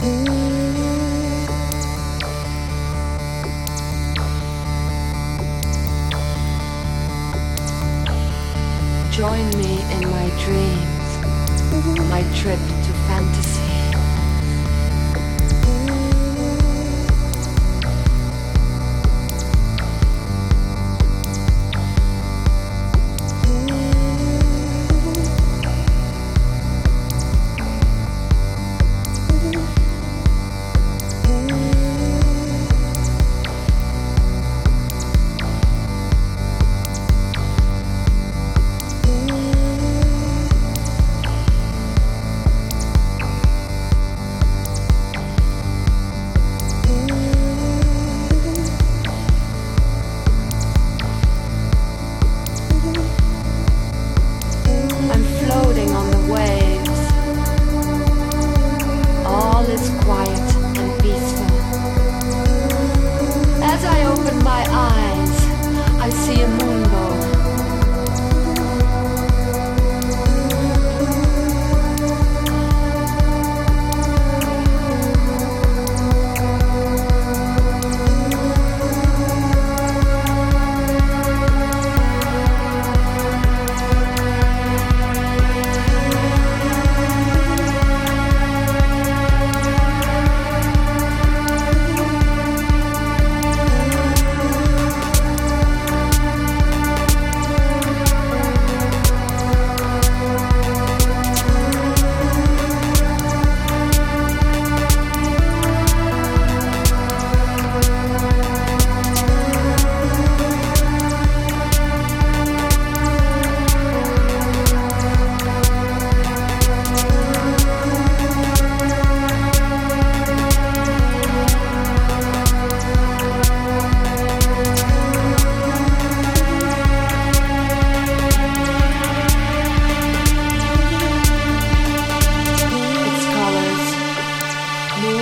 Join me in my dreams, my trip to fantasy.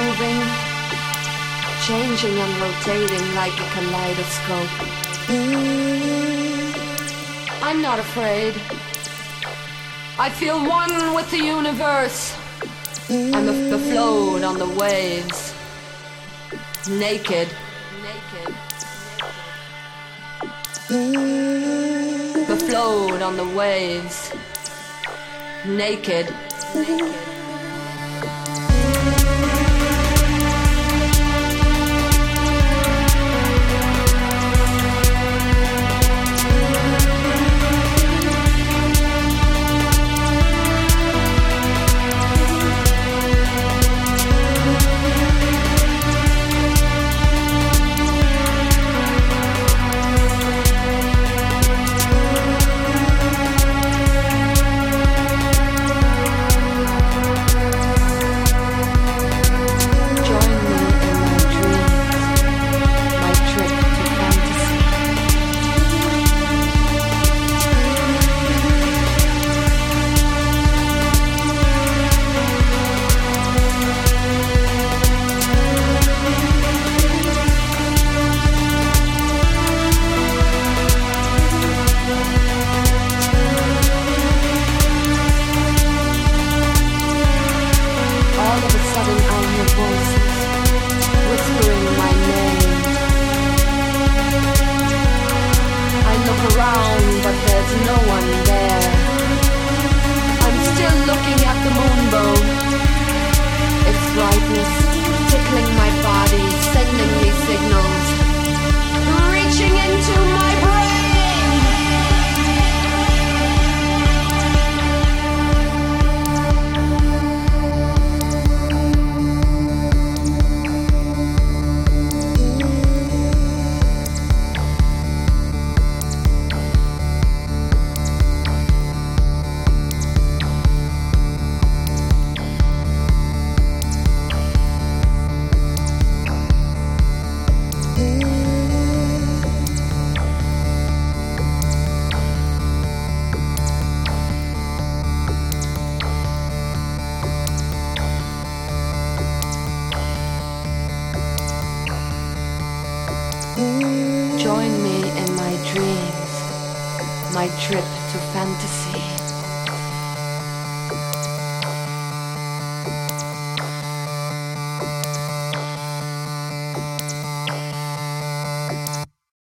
moving, changing and rotating like a kaleidoscope. I'm not afraid. I feel one with the universe. I'm afloat on the waves, naked. naked. Afloat on the waves, naked. naked. Join me in my dreams, my trip to fantasy.